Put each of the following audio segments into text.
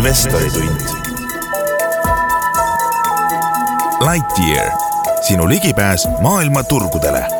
investoritund. Lightyear, sinu ligipääs maailma turgudele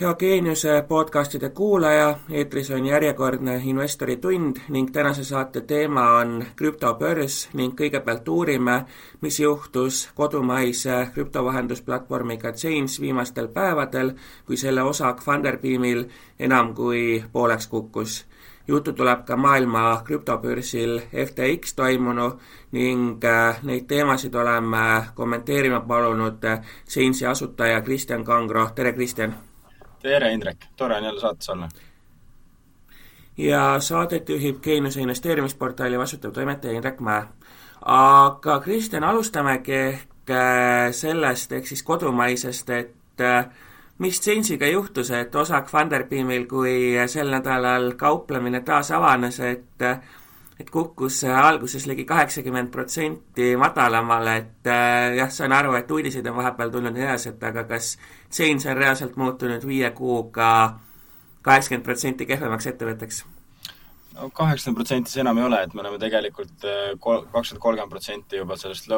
hea Geeniuse podcastide kuulaja, eetris on järjekordne Investori tund ning tänase saate teema on krüptobörs ning kõigepealt uurime, mis juhtus kodumaise krüptovahendusplatvormiga Chains viimastel päevadel, kui selle osak Funderbeamil enam kui pooleks kukkus. juttu tuleb ka maailma krüptobörsil FTX toimunu ning äh, neid teemasid oleme kommenteerima palunud Chainsi asutaja Kristjan Kangro, tere Kristjan! Tere, Indrek, tore on jälle saates olla. ja saadet juhib Geeniuse investeerimisportaali vastutav toimetaja Indrek Mäe. aga Kristjan, alustamegi ehk äh, sellest, ehk siis kodumaisest, et äh, mis Change'iga juhtus, et osak Funderbeamil, kui sel nädalal kauplemine taas avanes, et et kukkus alguses ligi kaheksakümmend protsenti madalamale, et äh, jah, saan aru, et uudiseid on vahepeal tulnud edasi, et aga kas Chains on reaalselt muutunud viie kuuga kaheksakümmend protsenti kehvemaks ettevõtteks? no kaheksakümmend protsenti see enam ei ole, et me oleme tegelikult äh, kakskümmend, kolmkümmend protsenti juba sellest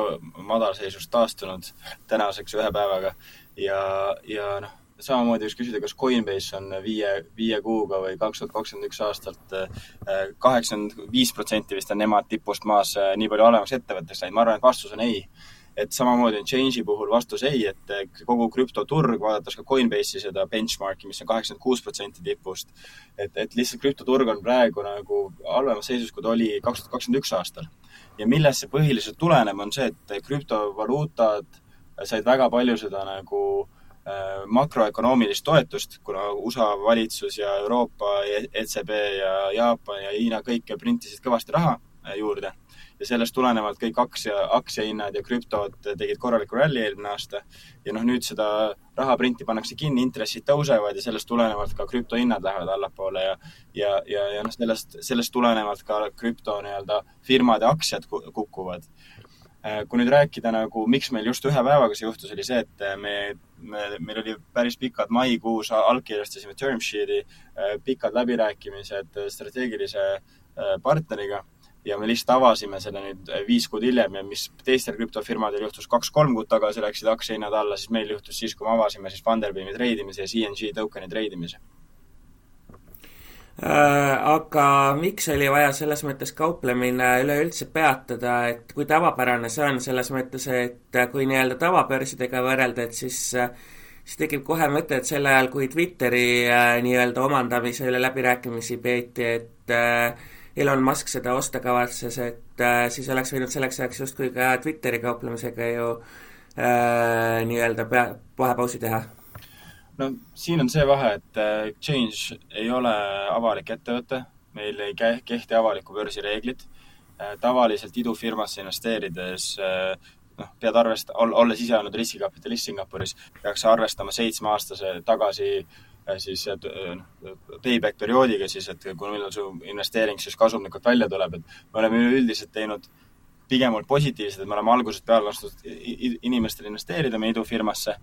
madalseisust taastunud tänaseks ühe päevaga ja, ja noh, samamoodi võiks küsida, kas Coinbase on viie, viie kuuga või kaks tuhat kakskümmend üks aastalt äh, kaheksakümmend viis protsenti vist on nemad tipust maas äh, nii palju halvemaks ettevõtteks läinud, ma arvan, et vastus on ei. et samamoodi on Change'i puhul vastus ei, et äh, kogu krüptoturg, vaadates ka Coinbase'i seda benchmarki, mis on kaheksakümmend kuus protsenti tipust, et, et lihtsalt krüptoturg on praegu nagu halvemas seisus, kui ta oli kaks tuhat kakskümmend üks aastal. ja millest see põhiliselt tuleneb, on see, et krüptovaluutad said väga palju seda nagu äh, makroökonoomilist toetust, kuna USA valitsus ja Euroopa ECB ja Jaapan ja Hiina kõik printisid kõvasti raha äh, juurde ja sellest tulenevalt kõik aktsia, aktsiahinnad ja krüptod tegid korraliku ralli eelmine aasta. ja noh, nüüd seda rahaprinti pannakse kinni, intressid tõusevad ja sellest tulenevalt ka krüptohinnad lähevad allapoole ja ja, ja, ja noh, sellest, sellest tulenevalt ka krüpto nii-öelda firmade aktsiad kukuvad Äh, kui nüüd rääkida nagu, miks meil just ühe päevaga see juhtus, oli see, et äh, me, me, meil oli päris pikad maikuus, allkirjastasime term sheet'i, äh, pikad läbirääkimised strateegilise partneriga ja me lihtsalt avasime selle nüüd viis kuud hiljem ja mis teistel krüptofirmadel juhtus kaks-kolm kuud tagasi, läksid aktsiahinnad alla, siis meil juhtus siis, kui me avasime siis Funderbeami treidimise ja CNG token'i treidimise. Äh, aga miks oli vaja selles mõttes kauplemine üleüldse peatada, et kui tavapärane see on, selles mõttes, et kui nii-öelda tavabörsidega võrrelda, et siis siis tekib kohe mõte, et sel ajal, kui Twitteri äh, nii-öelda omandamise üle läbirääkimisi peeti, et äh, Elon Musk seda osta kavatses, et siis oleks võinud selleks ajaks justkui ka Twitteri kauplemisega ju äh, nii-öelda pea, vahepausi teha no siin on see vahe, et äh, Change ei ole avalik ettevõte, meil ei kehti avaliku börsi reeglid. Äh, tavaliselt idufirmasse investeerides äh, noh, pead arvest-, olles ise olnud riskikapitalist Singapuris, peaks arvestama seitsmeaastase tagasi siis noh, payback perioodiga siis, et kui millal su investeering siis kasumlikult välja tuleb, et me oleme üleüldiselt teinud pigem olnud positiivsed, et me oleme algusest peale lasknud inimestel investeerida meie idufirmasse.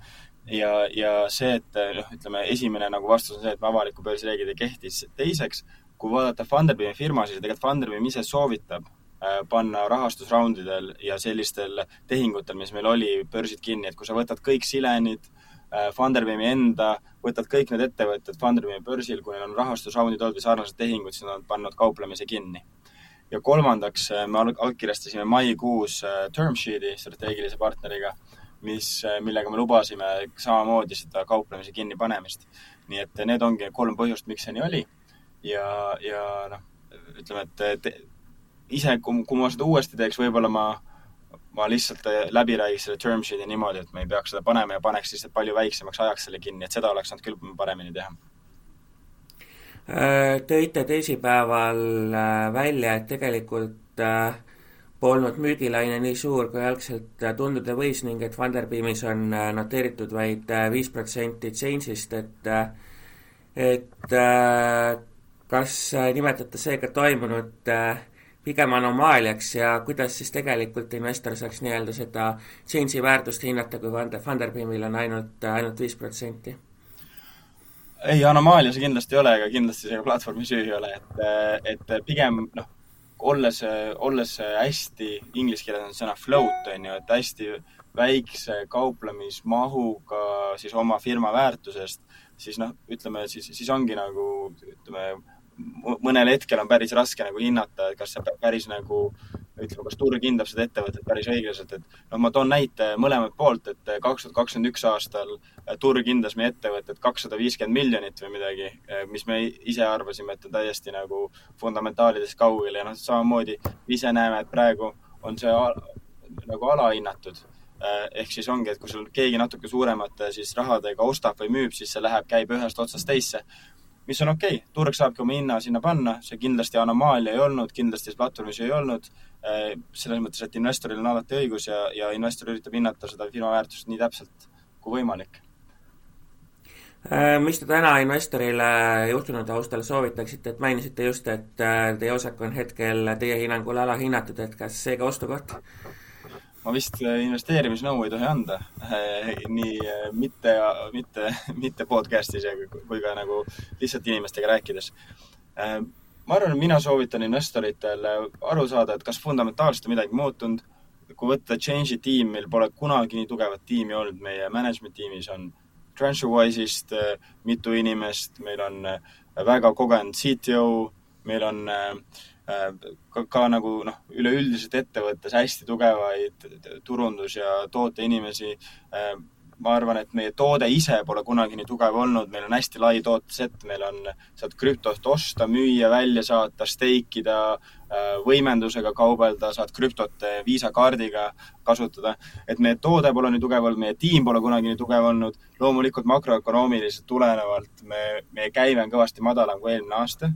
Ja, ja see, et noh, ütleme, esimene nagu vastus on see, et avaliku börsi reeglid ei kehti, siis teiseks, kui vaadata Funderbeami firmasid, tegelikult Funderbeam ise soovitab äh, panna rahastusraundidel ja sellistel tehingutel, mis meil oli, börsid kinni, et kui sa võtad kõik silenid äh,, Funderbeami enda, võtad kõik need ettevõtted Funderbeami börsil, kui neil on rahastusraundid olnud või sarnased tehingud, siis nad on pannud kauplemise kinni. Ja kolmandaks, äh, me allkirjastasime maikuus äh, term sheet'i strateegilise partneriga mis, millega me lubasime samamoodi seda kauplemise kinnipanemist. nii et need ongi kolm põhjust, miks see nii oli. ja, ja noh, ütleme, et te, ise, kui ma seda uuesti teeks, võib-olla ma, ma lihtsalt läbi räägiks selle term sheet'i niimoodi, et me ei peaks seda panema ja paneks lihtsalt palju väiksemaks ajaks selle kinni, et seda oleks saanud küll paremini teha tõite teisipäeval äh, välja, et tegelikult äh, polnud müügilaine nii suur, kui algselt äh, tunduda võis ning et Funderbeamis on äh, noteeritud vaid äh, viis protsenti change'ist, et et kas nimetate seega toimunut pigem anomaaliaks ja kuidas siis tegelikult investor saaks nii-öelda seda change'i väärtust hinnata, kui Funderbeamil on ainult, ainult viis protsenti? Ei, anomaalia see kindlasti ei ole, ega kindlasti see platvormi süü ei ole, et, et pigem noh, olles, olles hästi, inglise keeles on sõna float, on ju, et hästi väikse kauplemismahuga siis oma firma väärtusest, siis noh, ütleme siis, siis ongi nagu ütleme, mõnel hetkel on päris raske nagu hinnata, et kas see päris nagu ütleme, kas turg hindab seda ettevõtet päris õiglaselt, et noh, ma toon näite mõlemalt poolt, et kaks tuhat kakskümmend üks aastal turg hindas meie ettevõtet kakssada viiskümmend miljonit või midagi, mis me ise arvasime, et on täiesti nagu fundamentaalidest kaugel ja noh, samamoodi ise näeme, et praegu on see nagu alahinnatud ehk siis ongi, et kui sul keegi natuke suuremate siis rahadega ostab või müüb, siis see läheb, käib ühest otsast teisse mis on okei okay., turg saabki oma hinna sinna panna, see kindlasti anomaalia ei olnud, kindlasti platvormis ei olnud, selles mõttes, et investoril on alati õigus ja, ja investor üritab hinnata seda firma väärtust nii täpselt kui võimalik. Äh, mis te täna investorile juhtunud taustal soovitaksite, et mainisite just, et äh, teie osak on hetkel teie hinnangul alahinnatud, et kas seega ostukoht? ma vist äh, investeerimisnõu ei tohi anda äh, nii äh, mitte, mitte, mitte podcast'is kui ka nagu lihtsalt inimestega rääkides. Ma arvan, mina soovitan investoritel aru saada, et kas fundamentaalselt on midagi muutunud. kui võtta Change'i tiim, meil pole kunagi nii tugevat tiimi olnud, meie management tiimis on TransferWise'ist mitu inimest, meil on väga kogenud CTO, meil on äh, Äh, ka, ka nagu noh, üleüldiselt ettevõttes hästi tugevaid turundus- ja tooteinimesi. Äh, ma arvan, et meie toode ise pole kunagi nii tugev olnud, meil on hästi lai tootesett, meil on, saad krüptost osta, müüa, välja saata, stake ida, äh, võimendusega kaubelda, saad krüptot Visa kaardiga kasutada. et meie toode pole nii tugev olnud, meie tiim pole kunagi nii tugev olnud, loomulikult makroökonoomiliselt tulenevalt me, meie käive on kõvasti madalam kui eelmine aasta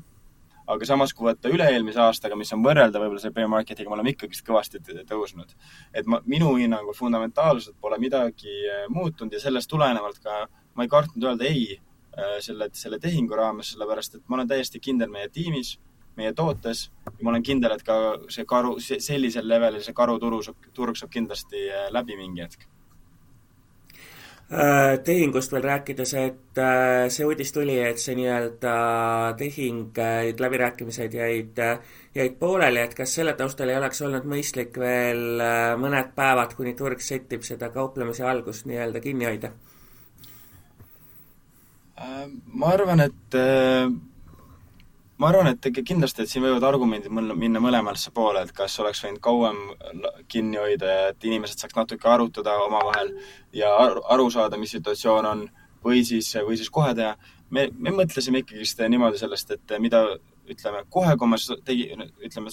aga samas, kui võtta üle-eelmise aastaga, mis on võrreldav võib-olla selle bear market'iga, me oleme ikkagist kõvasti tõusnud. et ma, minu hinnangul fundamentaalselt pole midagi äh, muutunud ja sellest tulenevalt ka ma ei kartnud öelda ei äh, selle, selle tehingu raames, sellepärast et ma olen täiesti kindel meie tiimis, meie tootes ja ma olen kindel, et ka see karu, sellisel levelil see karuturu saab, turg saab kindlasti äh, läbi mingi hetk tehingust veel rääkides, et äh, see uudis tuli, et see nii-öelda tehing, äh, läbirääkimised jäid, jäid pooleli, et kas selle taustal ei oleks olnud mõistlik veel mõned päevad, kuni turg settib seda kauplemise algust nii-öelda kinni hoida? ma arvan, et ma arvan, et kindlasti, et siin võivad argumendid minna mõlemasse poole, et kas oleks võinud kauem kinni hoida ja et inimesed saaks natuke arutada omavahel ja aru saada, mis situatsioon on, või siis, või siis kohe teha. me, me mõtlesime ikkagist niimoodi sellest, et mida ütleme, kohe, kui me tegi, ütleme,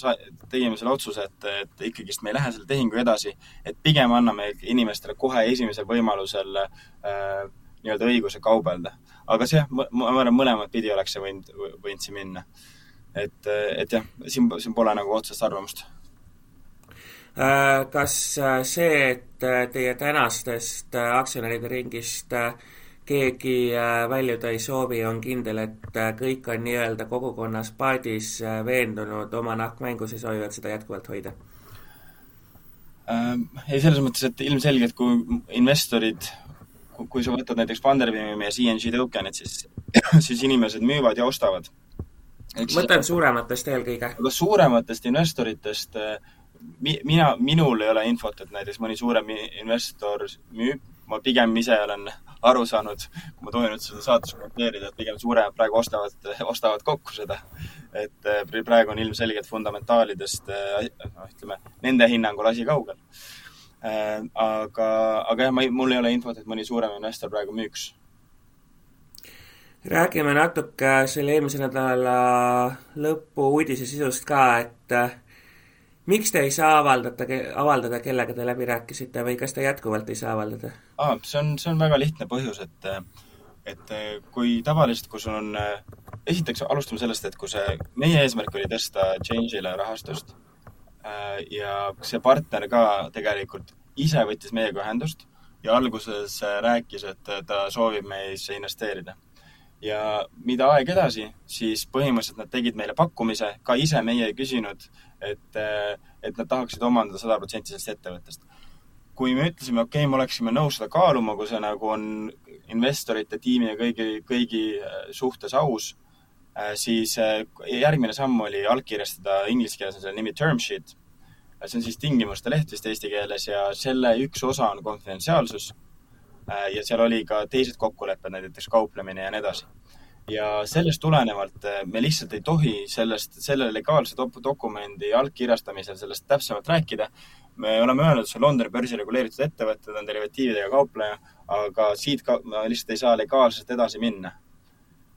tegime selle otsuse, et, et ikkagist me ei lähe selle tehingu edasi, et pigem anname inimestele kohe esimesel võimalusel äh, nii-öelda õiguse kaubelda aga see jah, ma, arvan, mõlemat pidi oleks see võinud, võinud siin minna. et, et jah, siin, siin pole nagu otsest arvamust. Äh, kas äh, see, et äh, teie tänastest aktsionäride ringist keegi väljuda ei soovi, on kindel, et kõik on nii-öelda kogukonnas paadis veendunud oma nahkmängus ja soovivad seda jätkuvalt hoida? ei, selles mõttes, et ilmselgelt kui investorid kui sa võtad näiteks Funderbeami ja CNG token'id, siis, siis inimesed müüvad ja ostavad. mõtlen suurematest eelkõige. aga suurematest investoritest mi-, mina, minul ei ole infot, et näiteks mõni suurem investor müüb, ma pigem ise olen aru saanud, kui ma tohin nüüd seda saates kommenteerida, et pigem suuremad praegu ostavad, ostavad kokku seda. et praegu on ilmselgelt fundamentaalidest, noh, ütleme, nende hinnangul asi kaugel aga, aga jah, ma ei, mul ei ole infot, et mõni suurem investor praegu müüks. räägime natuke selle eelmise nädala lõpu uudise sisust ka, et äh, miks te ei saa avaldada, avaldada, kellega te läbi rääkisite või kas te jätkuvalt ei saa avaldada ah,? see on, see on väga lihtne põhjus, et et kui tavaliselt, kui sul on, esiteks alustame sellest, et kui see, meie eesmärk oli tõsta Change'ile rahastust Äh, ja see partner ka tegelikult ise võttis meiega ühendust ja alguses äh, rääkis, et äh, ta soovib meisse investeerida. ja mida aeg edasi, siis põhimõtteliselt nad tegid meile pakkumise, ka ise meie ei küsinud, et, et nad tahaksid omandada sada protsenti sellest ettevõttest. kui me ütlesime, okei okay,, me oleksime nõus seda kaaluma, kui see nagu on investorite, tiimi ja kõigi, kõigi äh, suhtes aus, äh, siis järgmine samm oli allkirjastada, inglise keeles on selle nimi term sheet. See on siis tingimuste leht vist eesti keeles ja selle üks osa on konfidentsiaalsus. ja seal oli ka teised kokkulepped, näiteks kauplemine ja nii edasi ja sellest tulenevalt eh, me lihtsalt ei tohi sellest, selle legaalse dok dokumendi allkirjastamisel sellest täpsemalt rääkida. me oleme öelnud, see on Londoni börsi reguleeritud ettevõte, ta on derivatiividega kaupleja, aga siit ka lihtsalt ei saa legaalselt edasi minna.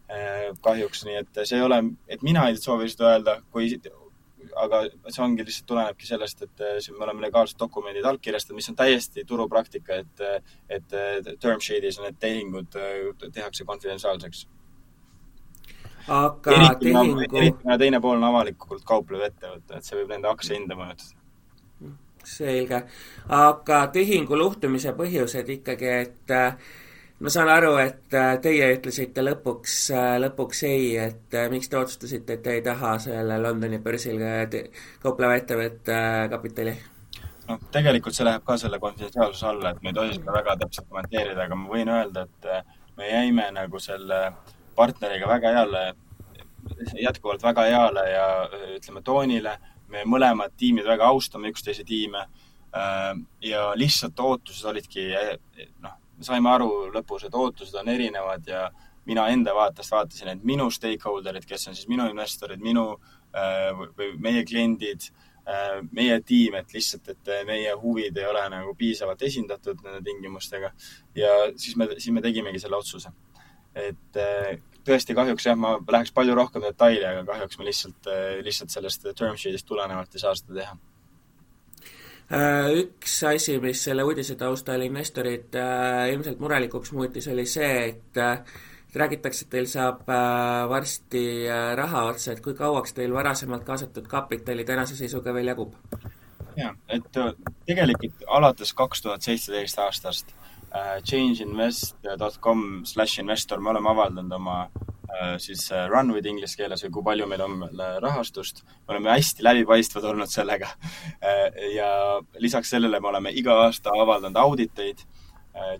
Eh, kahjuks, nii et see ei ole, et mina ei soovi seda öelda, kui, aga see ongi lihtsalt tulenebki sellest, et eh, me oleme legaalsed dokumendid allkirjastanud, mis on täiesti turupraktika, et, et term sheet'is need tehingud tehakse konfidentsiaalseks aga eriti tehingu eriti kuna teine pool on avalikult kauplev ettevõte, et see võib nende aktsiahinda mõjutada. selge, aga tehingu luhtumise põhjused ikkagi, et ma saan aru, et teie ütlesite lõpuks, lõpuks ei, et miks te otsustasite, et te ei taha selle Londoni börsil kaupleva ettevõtte kapitali? noh, tegelikult see läheb ka selle konfidentsiaalsuse alla, et me ei tohi seda väga täpselt kommenteerida, aga ma võin öelda, et me jäime nagu selle äh, partneriga väga heale, jätkuvalt väga heale ja ütleme, toonile. me mõlemad tiimid väga austame üksteise tiime. ja lihtsalt ootused olidki, noh, saime aru lõpus, et ootused on erinevad ja mina enda vaatest vaatasin, et minu stakeholder'id, kes on siis minu investorid, minu või meie kliendid, meie tiim, et lihtsalt, et meie huvid ei ole nagu piisavalt esindatud nende tingimustega. ja siis me, siis me tegimegi selle otsuse. et tõesti kahjuks jah, ma läheks palju rohkem detaili, aga kahjuks me lihtsalt, lihtsalt sellest term sheet'ist tulenevalt ei saa seda teha. Äh, üks asi, mis selle uudise taustal investorid äh, ilmselt murelikuks muutis, oli see, et äh, räägitakse, et teil saab varsti raha otsa, et kui kauaks teil varasemalt kaasatud kapitali tänase seisuga veel jagub? jaa, et tegelikult alates kaks tuhat seitseteist aastast changeinvest.com slash investor, me oleme avaldanud oma siis äh, runway'd inglise keeles või kui palju meil on rahastust. me oleme hästi läbipaistvad olnud sellega. ja lisaks sellele me oleme iga aasta avaldanud auditeid.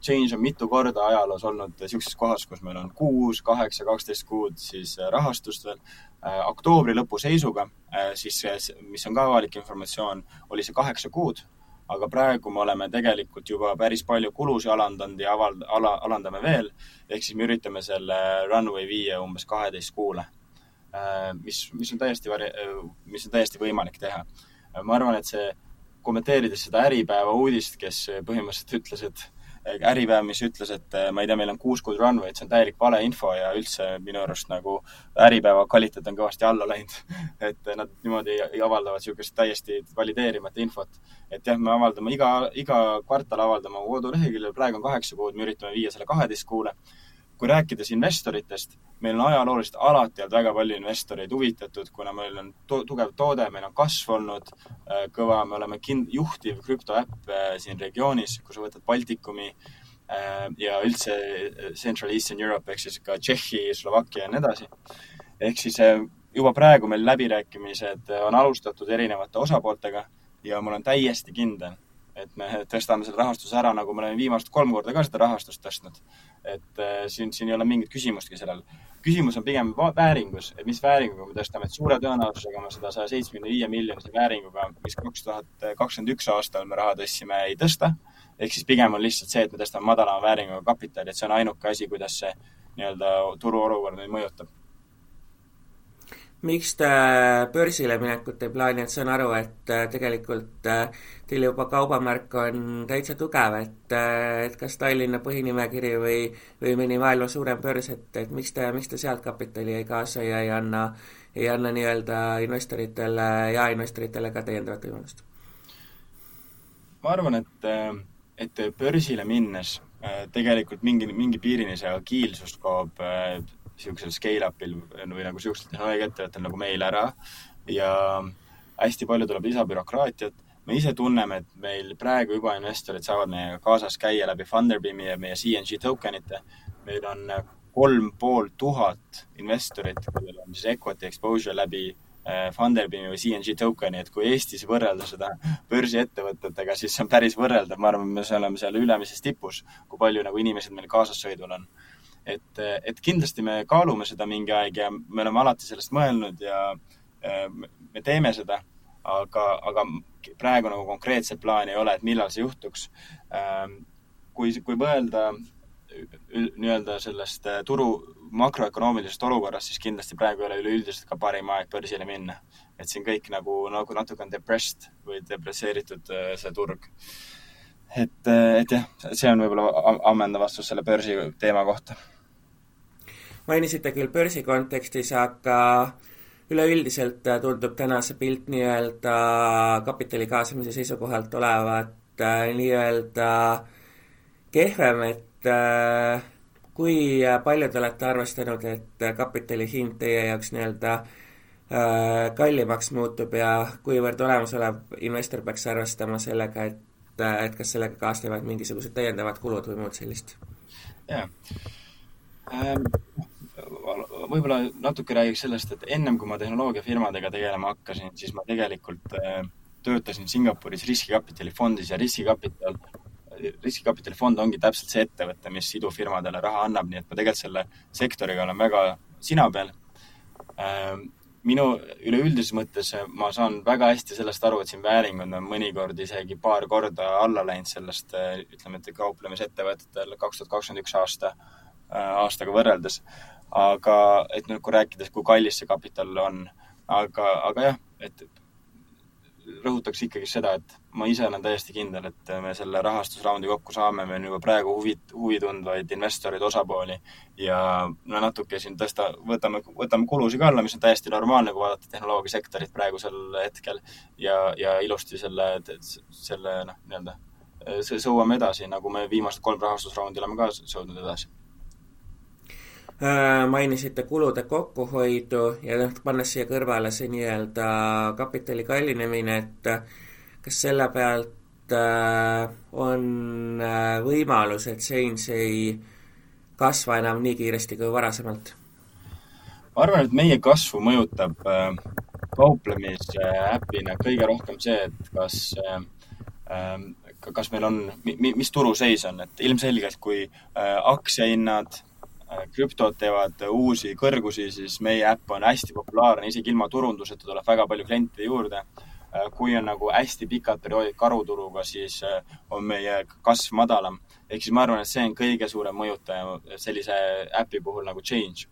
Change on mitu korda ajaloos olnud niisuguses kohas, kus meil on kuus, kaheksa, kaksteist kuud siis rahastust veel. oktoobri lõpu seisuga, siis, mis on ka avalik informatsioon, oli see kaheksa kuud aga praegu me oleme tegelikult juba päris palju kulusid alandanud ja aval-, ala, alandame veel, ehk siis me üritame selle runway viia umbes kaheteist kuule. Äh, mis, mis on täiesti vari-, mis on täiesti võimalik teha. ma arvan, et see, kommenteerides seda Äripäeva uudist, kes põhimõtteliselt ütles, et Äripäev, mis ütles, et eh, ma ei tea, meil on kuus kuud runway'd, see on täielik valeinfo ja üldse minu arust nagu Äripäeva kvaliteet on kõvasti alla läinud et nad niimoodi avaldavad niisugust täiesti valideerimata infot. et jah, me avaldame iga, iga kvartal avaldame oma koduleheküljel, praegu on kaheksa kuud, me üritame viia selle kaheteist kuule kui rääkides investoritest, meil on ajalooliselt alati olnud väga palju investoreid huvitatud, kuna meil on to tugev toode, meil on kasv olnud äh, kõva, me oleme kind-, juhtiv krüptoäpp äh, siin regioonis, kui sa võtad Baltikumi äh, ja üldse Central Eastern Europe ehk siis ka Tšehhi, Slovakkia ja nii edasi. ehk siis juba praegu meil läbirääkimised on alustatud erinevate osapooltega ja ma olen täiesti kindel, et me tõstame selle rahastuse ära, nagu me oleme viimased kolm korda ka seda rahastust tõstnud. Et äh, siin, siin ei ole mingit küsimustki sellel. küsimus on pigem vääringus, et mis vääringuga me tõstame, et suure tõenäosusega me seda saja seitsmekümne viie miljonise vääringuga, mis kaks tuhat kakskümmend üks aastal me raha tõstsime, ei tõsta. ehk siis pigem on lihtsalt see, et me tõstame madalama vääringuga kapitali, et see on ainuke asi, kuidas see nii-öelda turuolukord meid mõjutab miks te börsile minekut ei plaani, et saan aru, et äh, tegelikult äh, teil juba kaubamärk on täitsa tugev, et, äh, et kas Tallinna põhinimekiri või, või mõni maailma suurem börs, et, et miks te, miks te sealt kapitali ei kaasa ja ei anna, ei anna nii-öelda investoritele, jaeinvestoritele ka täiendavat võimalust? ma arvan, et, et börsile minnes tegelikult mingi, mingi piirini see agiilsus kaob niisugusel scale-up'il või nagu niisugusel tehnoloogiaettevõttel nagu meil ära ja hästi palju tuleb lisabürokraatiat. me ise tunneme, et meil praegu juba investorid saavad meiega kaasas käia läbi Funderbeami ja meie CNG tokenite. meil on kolm pool tuhat investorit, kellel on siis equity exposure läbi Funderbeami või CNG tokeni, et kui Eestis võrrelda seda börsiettevõtetega, siis see on päris võrreldav, ma arvan, me oleme seal ülemises tipus, kui palju nagu inimesed meil kaasassõidul on. Et, et kindlasti me kaalume seda mingi aeg ja me oleme alati sellest mõelnud ja me teeme seda, aga, aga praegu nagu konkreetset plaani ei ole, et millal see juhtuks. kui, kui mõelda nii-öelda sellest turu makroökonoomilisest olukorrast, siis kindlasti praegu ei ole üleüldiselt ka parim aeg börsile minna. et siin kõik nagu, nagu natuke on depressed või depresseeritud äh, see turg. Et, äh, et jah, see on võib-olla ammendav vastus selle börsi teema kohta. mainisite küll börsi kontekstis, aga üleüldiselt tundub täna see pilt nii-öelda kapitali kaasamise seisukohalt olevat äh, nii-öelda kehvem, et kui palju te olete arvestanud, et kapitali hind teie jaoks nii-öelda kallimaks muutub ja kuivõrd olemasolev investor peaks arvestama sellega, et, et kas sellega kaasnevad mingisugused täiendavad kulud või muud sellist? jaa ähm,. võib-olla natuke räägiks sellest, et ennem kui ma tehnoloogiafirmadega tegelema hakkasin, siis ma tegelikult äh, töötasin Singapuris riskikapitali fondis ja riskikapital riskikapitalifond ongi täpselt see ettevõte, mis idufirmadele raha annab, nii et ma tegelikult selle sektoriga olen väga sina peal. Ähm, minu üleüldises mõttes ma saan väga hästi sellest aru, et siin vääringud on mõnikord isegi paar korda alla läinud sellest, ütleme, et kauplemisettevõtetel kaks tuhat kakskümmend üks aasta, äh, aastaga võrreldes. aga, et nüüd, kui rääkides, kui kallis see kapital on, aga, aga jah, et rõhutaks ikkagi seda, et ma ise olen täiesti kindel, et me selle rahastusraundi kokku saame, meil on juba praegu huvi, huvi tundvaid investoreid, osapooli ja no natuke siin tõsta, võtame, võtame kulusid ka alla, mis on täiesti normaalne, kui vaadata tehnoloogiasektorit praegusel hetkel ja, ja ilusti selle, selle noh, nii-öelda sõuame edasi, nagu me viimased kolm rahastusraundi oleme ka sõudnud edasi mainisite kulude kokkuhoidu ja noh, pannes siia kõrvale see nii-öelda kapitali kallinemine, et kas selle pealt äh, on äh, võimalus, et Change ei kasva enam nii kiiresti kui varasemalt? ma arvan, et meie kasvu mõjutab kauplemisäpina kõige rohkem see, et kas kas meil on, mis turuseis on, et ilmselgelt kui aktsiahinnad Äh, krüptod teevad uusi kõrgusi, siis meie äpp on hästi populaarne, isegi ilma turunduseta tuleb väga palju kliente juurde. Kui on nagu hästi pikad perioodid karuturuga, siis äh, on meie kasv madalam. ehk siis ma arvan, et see on kõige suurem mõjutaja sellise äpi puhul nagu Change.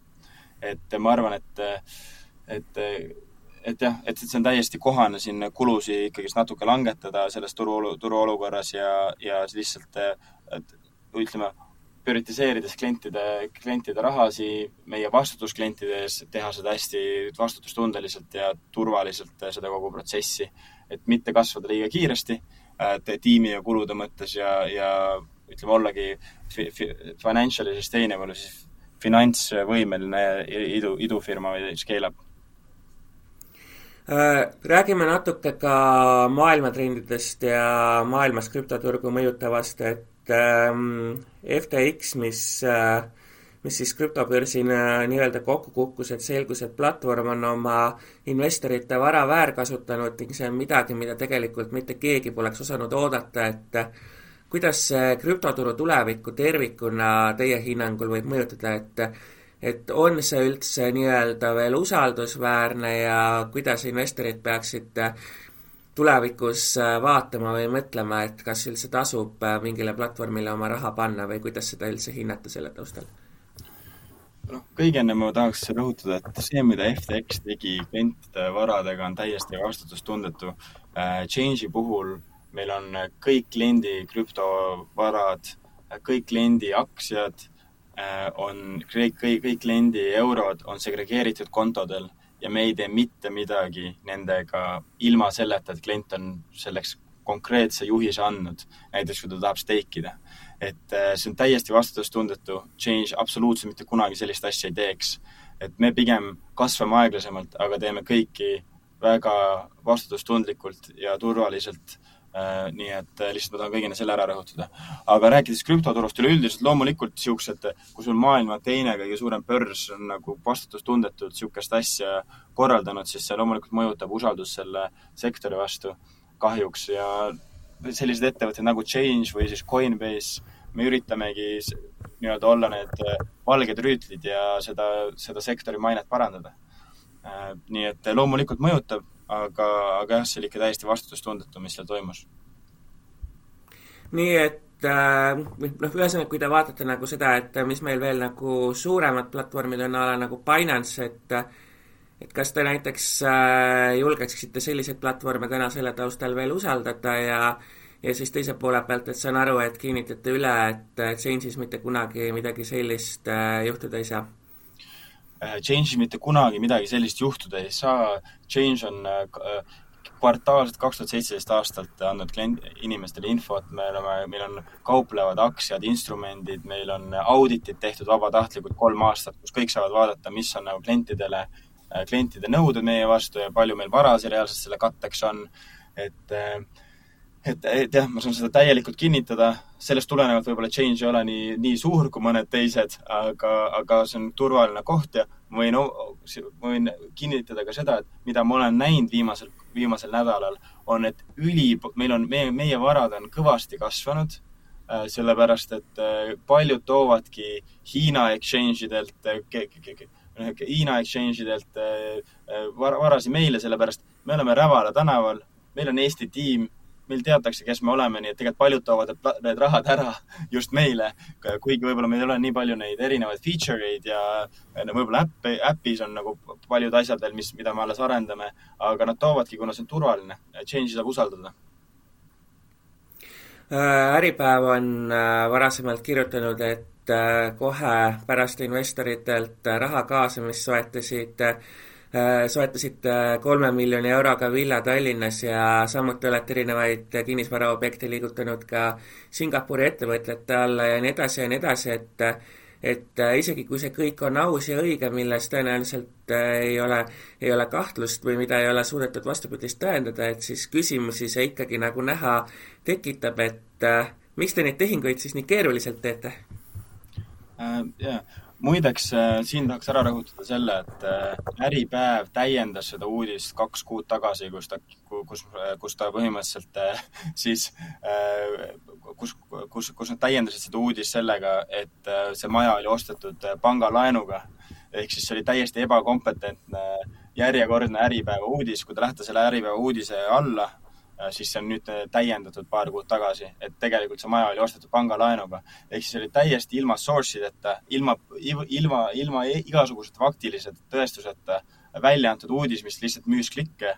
et ma arvan, et, et et jah, et see on täiesti kohane siin kulusid ikkagist natuke langetada selles turu, turuolukorras ja, ja lihtsalt ütleme, prioritiseerides klientide, klientide rahasi, meie vastutusklientide ees, teha seda hästi vastutustundeliselt ja turvaliselt, äh, seda kogu protsessi. et mitte kasvada liiga kiiresti tiimi ja kulude mõttes ja, ja ütleme, ollagi fi, fi, financially sustainable, siis finantsvõimeline idu, idufirma või scale-up äh, Räägime natuke ka maailmatrendidest ja maailmas krüptoturgu mõjutavast, et ähm, FTX, mis äh, mis siis krüptobörsil nii-öelda kokku kukkus, et selgus, et platvorm on oma investorite vara väärkasutanud ning see on midagi, mida tegelikult mitte keegi poleks osanud oodata, et kuidas see krüptoturu tulevikku tervikuna teie hinnangul võib mõjutada, et et on see üldse nii-öelda veel usaldusväärne ja kuidas investorid peaksid tulevikus äh, vaatama või mõtlema, et kas üldse tasub äh, mingile platvormile oma raha panna või kuidas seda üldse hinnata selle taustal? noh, kõige enne ma tahaks rõhutada, et see, mida FTX tegi klientide varadega, on täiesti vastutustundetu. Äh, Change'i puhul meil on kõik kliendi krüptovarad, kõik kliendi aktsiad on, kõik, kõik, kõik kliendi eurod on segregeeritud kontodel ja me ei tee mitte midagi nendega ilma selleta, et klient on selleks konkreetse juhise andnud, näiteks kui ta tahab steikida. et äh, see on täiesti vastutustundetu, Change absoluutselt mitte kunagi sellist asja ei teeks. et me pigem kasvame aeglasemalt, aga teeme kõiki väga vastutustundlikult ja turvaliselt nii et äh, lihtsalt ma tahan kõigile selle ära rõhutada. aga rääkides krüptoturust üleüldiselt, loomulikult niisugused, kui sul maailma teine kõige suurem börs on nagu vastutustundetult niisugust asja korraldanud, siis see loomulikult mõjutab usaldust selle sektori vastu kahjuks ja sellised ettevõtted nagu Change või siis Coinbase, me üritamegi nii-öelda olla need äh, valged rüütlid ja seda, seda sektori mainet parandada. nii et loomulikult mõjutab aga, aga jah, see oli ikka täiesti vastutustundetu, mis seal toimus. nii et äh, noh, ühesõnaga, kui te vaatate nagu seda, et mis meil veel nagu suuremad platvormid on, a la nagu Binance, et et kas te näiteks äh, julgeksite selliseid platvorme täna selle taustal veel usaldada ja ja siis teise poole pealt, et saan aru, et kinnitate üle, et Change'is mitte kunagi midagi sellist äh, juhtuda ei saa Äh, Change'is mitte kunagi midagi sellist juhtuda ei saa, Change on äh, äh, kvartaalselt kaks tuhat seitseteist aastalt andnud klient, inimestele infot, me oleme, meil on kauplevad aktsiad, instrumendid, meil on auditid tehtud vabatahtlikult kolm aastat, kus kõik saavad vaadata, mis on nagu klientidele, klientide nõuded meie vastu ja palju meil varasid reaalselt selle katteks on, et äh, et, et jah, ma saan seda täielikult kinnitada, sellest tulenevalt võib-olla Change ei ole nii, nii suur kui mõned teised, aga, aga see on turvaline koht ja ma võin, võin kinnitada ka seda, et mida ma olen näinud viimasel, viimasel nädalal, on, et üli, meil on, meie, meie varad on kõvasti kasvanud äh,, sellepärast et äh, paljud toovadki Hiina exchange idelt Hiina exchange idelt äh, äh, var, varasi meile, sellepärast me oleme Rävala tänaval, meil on Eesti tiim meil teatakse, kes me oleme, nii et tegelikult paljud toovad need rahad ära just meile, kuigi võib-olla meil ei ole nii palju neid erinevaid feature eid ja võib-olla äppi, äpis on nagu paljud asjad veel, mis, mida me alles arendame, aga nad toovadki, kuna see on turvaline, Change'i saab usaldada. Äh, Äripäev on äh, varasemalt kirjutanud, et äh, kohe pärast investoritelt raha kaasamist soetasid soetasite kolme miljoni euroga villa Tallinnas ja samuti olete erinevaid kinnisvaraobjekte liigutanud ka Singapuri ettevõtjate alla ja nii edasi ja nii edasi, et et äh, isegi kui see kõik on aus ja õige, milles tõenäoliselt äh, ei ole, ei ole kahtlust või mida ei ole suudetud vastupidist tõendada, et siis küsimusi see ikkagi nagu näha tekitab, et miks te neid tehinguid siis nii keeruliselt teete? Jaa, muideks, äh, siin tahaks ära rõhutada selle, et äh, Äripäev täiendas seda uudist kaks kuud tagasi, kus ta, kus, kus ta põhimõtteliselt äh, siis, kus, kus, kus nad täiendasid seda uudist sellega, et see maja oli ostetud pangalaenuga. ehk siis see oli täiesti ebakompetentne järjekordne Äripäeva uudis, kui te lähete selle Äripäeva uudise alla, Äh, siis see on nüüd äh, täiendatud paar kuud tagasi, et tegelikult see maja oli ostetud pangalaenuga. ehk siis oli täiesti ilma source ideta, ilma, ilma, ilma igasugusete faktilise tõestuseta välja antud uudis, mis lihtsalt müüs klikke.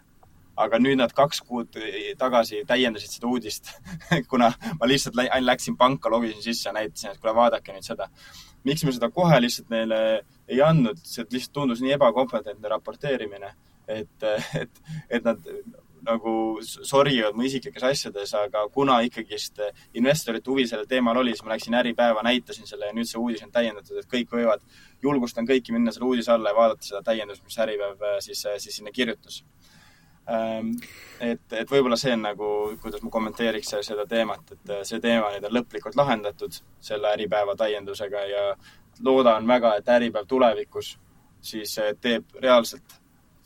aga nüüd nad kaks kuud tagasi täiendasid seda uudist kuna ma lihtsalt läksin panka, logisin sisse ja näitasin, et kuule, vaadake nüüd seda. miks me seda kohe lihtsalt neile ei andnud, see lihtsalt tundus nii ebakompetentne raporteerimine, et, et, et nad nagu sorgivad mu isiklikes asjades, aga kuna ikkagist investorite huvi sellel teemal oli, siis ma läksin Äripäeva, näitasin selle ja nüüd see uudis on täiendatud, et kõik võivad, julgustan kõiki minna selle uudise alla ja vaadata seda täiendust, mis Äripäev äh, siis, äh, siis sinna kirjutas. Ähm, et, et võib-olla see on nagu, kuidas ma kommenteeriks seda teemat, et äh, see teema nüüd on lõplikult lahendatud selle Äripäeva täiendusega ja loodan väga, et Äripäev tulevikus siis teeb reaalselt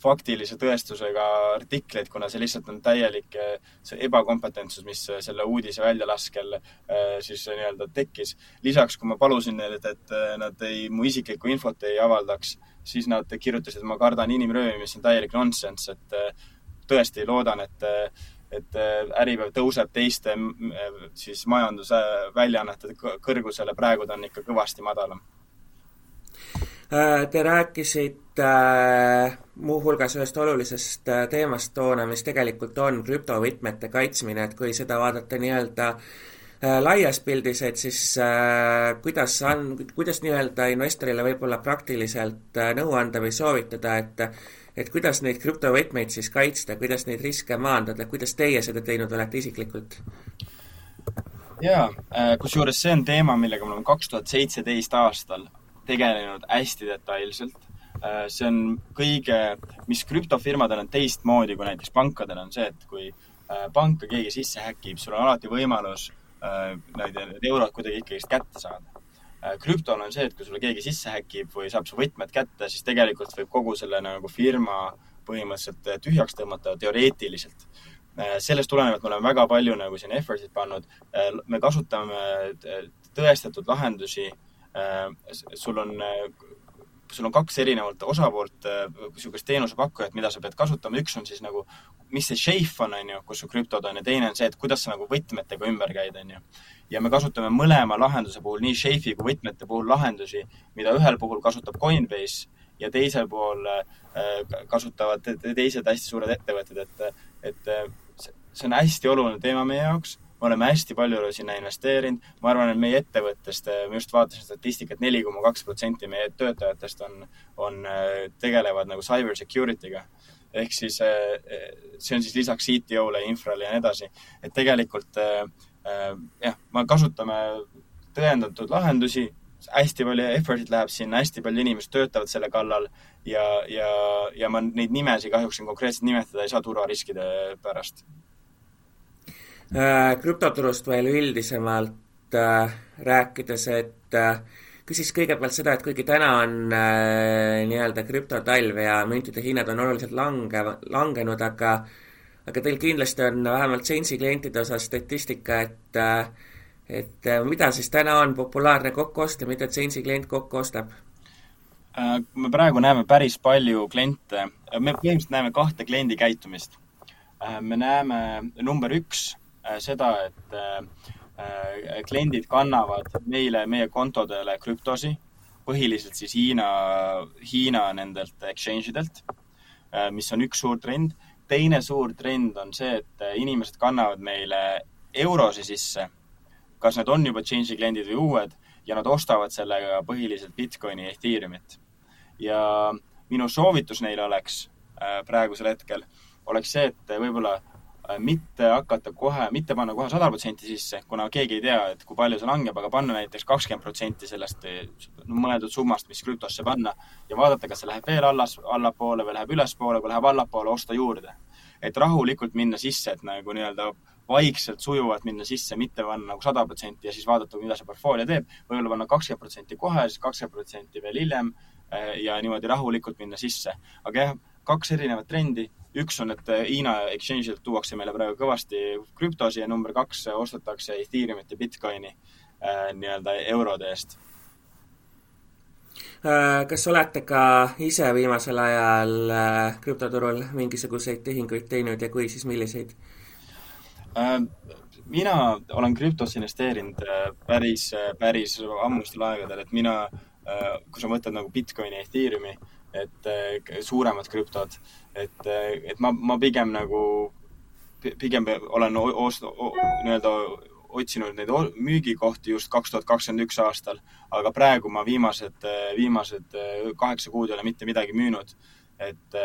faktilise tõestusega artikleid, kuna see lihtsalt on täielik eh, see ebakompetentsus, mis eh, selle uudise väljalaskel eh, siis nii-öelda tekkis. lisaks, kui ma palusin neilt, et nad ei, mu isiklikku infot ei avaldaks, siis nad kirjutasid, et ma kardan inimröövi, mis on täielik nonsense, et tõesti loodan, et et Äripäev tõuseb teiste siis majandusväljaannete kõrgusele, praegu ta on ikka kõvasti madalam Äh, te rääkisite äh, muuhulgas ühest olulisest äh, teemast toona, mis tegelikult on krüptovõtmete kaitsmine, et kui seda vaadata nii-öelda laias pildis, et siis kuidas on, kuidas nii-öelda investorile võib-olla praktiliselt nõu anda või soovitada, et et kuidas neid krüptovõtmeid siis kaitsta, kuidas neid riske maandada, kuidas teie seda teinud olete isiklikult? jaa, kusjuures see on teema, millega me oleme kaks tuhat seitseteist aastal tegelenud hästi detailselt. See on kõige, mis krüptofirmadel on teistmoodi kui näiteks pankadel, on see, et kui panka keegi sisse häkib, sul on alati võimalus need, need eurod kuidagi ikkagist kätte saada. krüptol on see, et kui sulle keegi sisse häkib või saab su võtmed kätte, siis tegelikult võib kogu selle nagu firma põhimõtteliselt tühjaks tõmmata teoreetiliselt sellest tulenevalt me oleme väga palju nagu siin effort'it pannud. me kasutame tõestatud lahendusi. sul on sul on kaks erinevat osapoolt, niisugust teenusepakkujat, mida sa pead kasutama, üks on siis nagu, mis see Shape on, on ju, kus su krüptod on ja teine on see, et kuidas sa nagu võtmetega ümber käid, on ju. ja me kasutame mõlema lahenduse puhul, nii Shape'i kui võtmete puhul lahendusi, mida ühel puhul kasutab Coinbase ja teisel pool kasutavad teised hästi suured ettevõtted, et, et see on hästi oluline teema meie jaoks me oleme hästi palju sinna investeerinud, ma arvan, et meie ettevõttest, ma just vaatasin statistikat, neli koma kaks protsenti meie töötajatest on, on, tegelevad nagu cyber security'ga. ehk siis see on siis lisaks CTO-le, infrale ja nii edasi. et tegelikult jah, me kasutame tõendatud lahendusi, hästi palju effort'it läheb sinna, hästi palju inimesi töötavad selle kallal ja, ja, ja ma neid nimesid kahjuks siin konkreetselt nimetada ei saa turvariskide pärast Äh, krüptoturust veel üldisemalt äh, rääkides, et äh, küsis kõigepealt seda, et kuigi täna on nii-öelda krüptotalv ja müntide hinnad on oluliselt lange, langenud, aga aga teil kindlasti on vähemalt Change'i klientide osas statistika, et et mida siis täna on populaarne kokku osta, mida Change'i klient kokku ostab? me praegu näeme päris palju kliente, me põhimõtteliselt näeme kahte kliendi käitumist. me näeme number üks Äh, seda, et äh, äh, kliendid kannavad meile, meie kontodele krüptosi, põhiliselt siis Hiina, Hiina nendelt exchange idelt, mis on üks suur trend. teine suur trend on see, et inimesed kannavad meile eurosi sisse, kas need on juba change'i kliendid või uued, ja nad ostavad sellega põhiliselt Bitcoini ja Ethereumit. ja minu soovitus neile oleks praegusel hetkel, oleks see, et võib-olla Äh, mitte hakata kohe, mitte panna kohe sada protsenti sisse, kuna keegi ei tea, et kui palju see langeb, aga panna näiteks kakskümmend protsenti sellest no, mõeldud summast, mis krüptosse panna ja vaadata, kas see läheb veel allas, allapoole või läheb ülespoole, kui läheb allapoole, osta juurde. et rahulikult minna sisse, et nagu nii-öelda vaikselt, sujuvalt minna sisse, mitte panna nagu sada protsenti ja siis vaadata, mida see portfoolio teeb. võib-olla panna kakskümmend protsenti kohe, siis kakskümmend protsenti veel hiljem äh, ja niimoodi rahulikult minna sisse. aga jah, kaks erinevat trendi üks on, et Hiina exchange'ilt tuuakse meile praegu kõvasti krüptosi ja number kaks, ostetakse Ethereumit ja Bitcoini äh, nii-öelda eurode eest äh,. kas olete ka ise viimasel ajal äh, krüptoturul mingisuguseid tehinguid teinud ja kui, siis milliseid äh,? mina olen krüptosse investeerinud äh, päris, äh, päris ammustel aegadel, et mina, kui sa mõtled nagu Bitcoini ja Ethereumi, et suuremad krüptod et, et ma, ma pigem nagu, pigem olen nii-öelda otsinud neid müügikohti just kaks tuhat kakskümmend üks aastal, aga praegu ma viimased, viimased kaheksa kuud ei ole mitte midagi müünud. et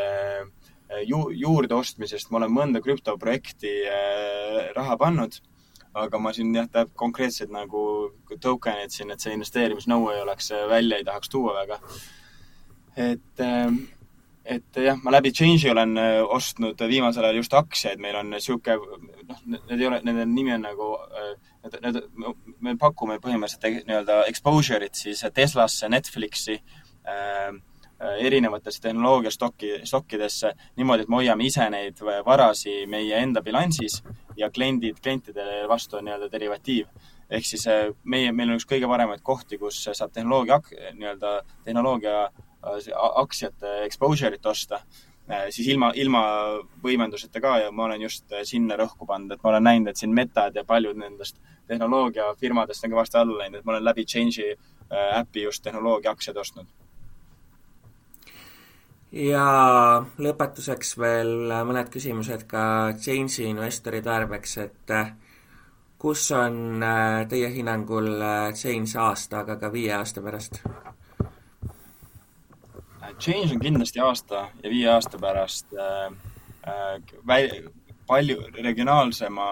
ju-, juurde ostmisest ma olen mõnda krüptoprojekti raha pannud, aga ma siin jah, tähendab konkreetselt nagu token'id siin, et see investeerimisnõue ei oleks, välja ei tahaks tuua väga. Et et jah, ma läbi Change'i olen äh, ostnud viimasel ajal just aktsiaid, meil on niisugune, noh, need ei ole, nende nimi on nagu, äh, need, need, me pakume põhimõtteliselt nii-öelda exposure'it siis Teslasse, Netflixi äh,, erinevatesse tehnoloogiastokki, stokkidesse niimoodi, et me hoiame ise neid varasi meie enda bilansis ja kliendid, klientide vastu on nii-öelda derivatiiv. ehk siis meie, meil on üks kõige paremaid kohti, kus saab tehnoloogia, nii-öelda tehnoloogia Äh, aktsiate exposure'it osta, äh, siis ilma, ilma võimenduseta ka ja ma olen just äh, sinna rõhku pannud, et ma olen näinud, et siin Metad ja paljud nendest tehnoloogiafirmadest on kõvasti alla läinud, et ma olen läbi Change'i äpi just tehnoloogia aktsiaid ostnud. ja lõpetuseks veel mõned küsimused ka Change'i investori tarbeks, et kus on teie hinnangul Change aasta, aga ka viie aasta pärast? Change on kindlasti aasta ja viie aasta pärast äh, äh, palju regionaalsema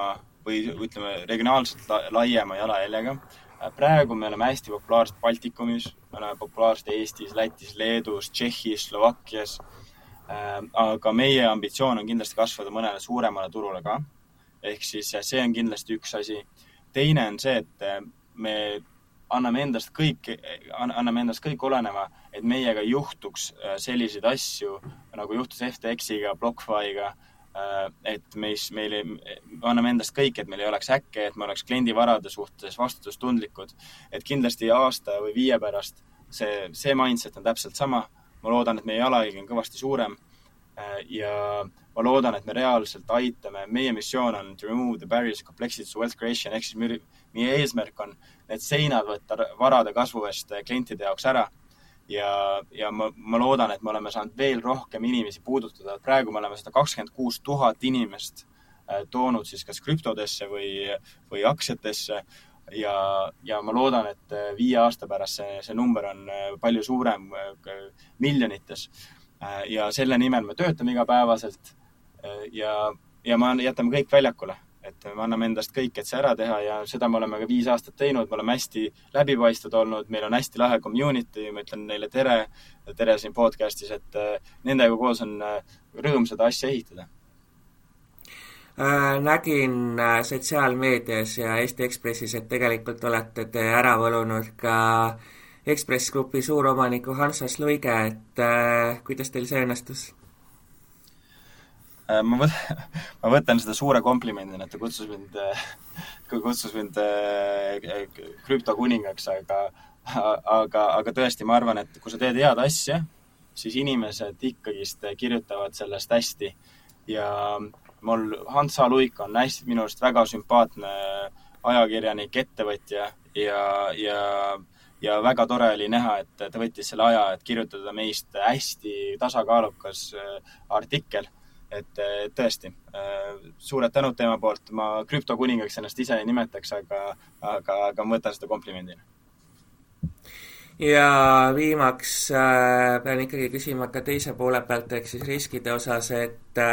või ütleme, regionaalselt la laiema jalajäljega äh,. praegu me oleme hästi populaarsed Baltikumis, me oleme populaarsed Eestis, Lätis, Leedus, Tšehhis, Slovakkias äh,. aga meie ambitsioon on kindlasti kasvada mõnele suuremale turule ka ehk siis see on kindlasti üks asi. teine on see, et me anname endast kõik, anname endast kõik oleneva, et meiega ei juhtuks selliseid asju, nagu juhtus FTX-iga, BlockFi'ga Äh, et meis, meil ei, anname endast kõik, et meil ei oleks häkke, et me oleks kliendi varade suhtes vastutustundlikud. et kindlasti aasta või viie pärast see, see mindset on täpselt sama. ma loodan, et meie jalajälg on kõvasti suurem. Äh, ja ma loodan, et me reaalselt aitame, meie missioon on to remove the barriers complexity to wealth creation ehk siis meie eesmärk on need seinad võtta varade kasvu eest klientide jaoks ära ja, ja ma, ma loodan, et me oleme saanud veel rohkem inimesi puudutada, praegu me oleme sada kakskümmend kuus tuhat inimest äh, toonud siis kas krüptodesse või, või aktsiatesse. Ja, ja ma loodan, et äh, viie aasta pärast see, see number on äh, palju suurem, miljonites. ja selle nimel me töötame igapäevaselt ja, ja me jätame kõik väljakule et me anname endast kõik, et see ära teha ja seda me oleme ka viis aastat teinud, me oleme hästi läbipaistvad olnud, meil on hästi lahe community, ma ütlen neile tere, tere siin podcast'is, et äh, nendega koos on äh, rõõm seda asja ehitada äh,. nägin sotsiaalmeedias ja Eesti Ekspressis, et tegelikult olete te ära võlunud ka Ekspress Grupi suuromaniku Hans H. Luige, et äh, kuidas teil see õnnestus? Äh, ma võt-, ma võtan seda suure komplimendina, et ta kutsus mind, äh, kutsus mind äh, krüptokuningaks, aga aga, aga tõesti, ma arvan, et kui sa teed head asja, siis inimesed ikkagist kirjutavad sellest hästi. ja mul Hans H. Luik on hästi, minu arust väga sümpaatne ajakirjanik, ettevõtja ja, ja ja väga tore oli näha, et ta võttis selle aja, et kirjutada meist hästi tasakaalukas artikkel et tõesti, äh, suured tänud tema poolt, ma krüptokuningaks ennast ise ei nimetaks, aga, aga, aga ma võtan seda komplimendina. ja viimaks äh, pean ikkagi küsima ka teise poole pealt, ehk siis riskide osas, et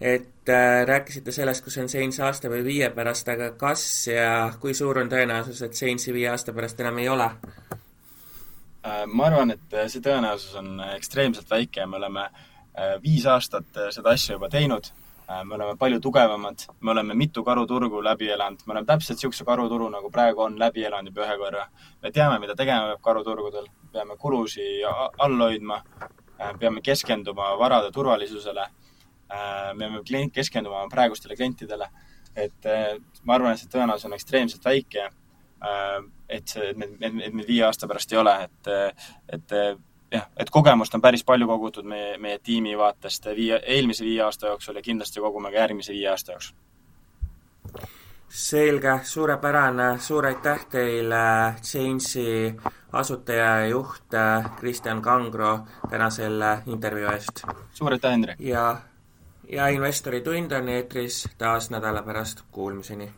et äh, rääkisite sellest, kus on Saints aasta või viie pärast, aga kas ja kui suur on tõenäosus, et Saintsi viie aasta pärast enam ei ole? Äh, ma arvan, et see tõenäosus on ekstreemselt väike ja me oleme äh, Äh, viis aastat äh, seda asja juba teinud, äh, me oleme palju tugevamad, me oleme mitu karuturgu läbi elanud, me oleme täpselt niisuguse karuturu, nagu praegu on, läbi elanud juba ühe korra. me teame, mida tegema peab karuturgudel, peame kulusi all hoidma, peame keskenduma varade turvalisusele, me peame keskenduma praegustele klientidele, et ma arvan, et see tõenäosus on ekstreemselt väike, et see, et me, et me viie aasta pärast ei ole, et, et jah, et kogemust on päris palju kogutud meie, meie tiimi vaatest viie, eelmise viie aasta jooksul ja kindlasti kogume ka järgmise viie aasta jooksul. selge, suurepärane, suur aitäh teile, Change'i asutaja ja juht Kristjan Kangro täna selle intervjuu eest! suur aitäh, Hendrik! ja, ja investori tund on eetris taas nädala pärast, kuulmiseni!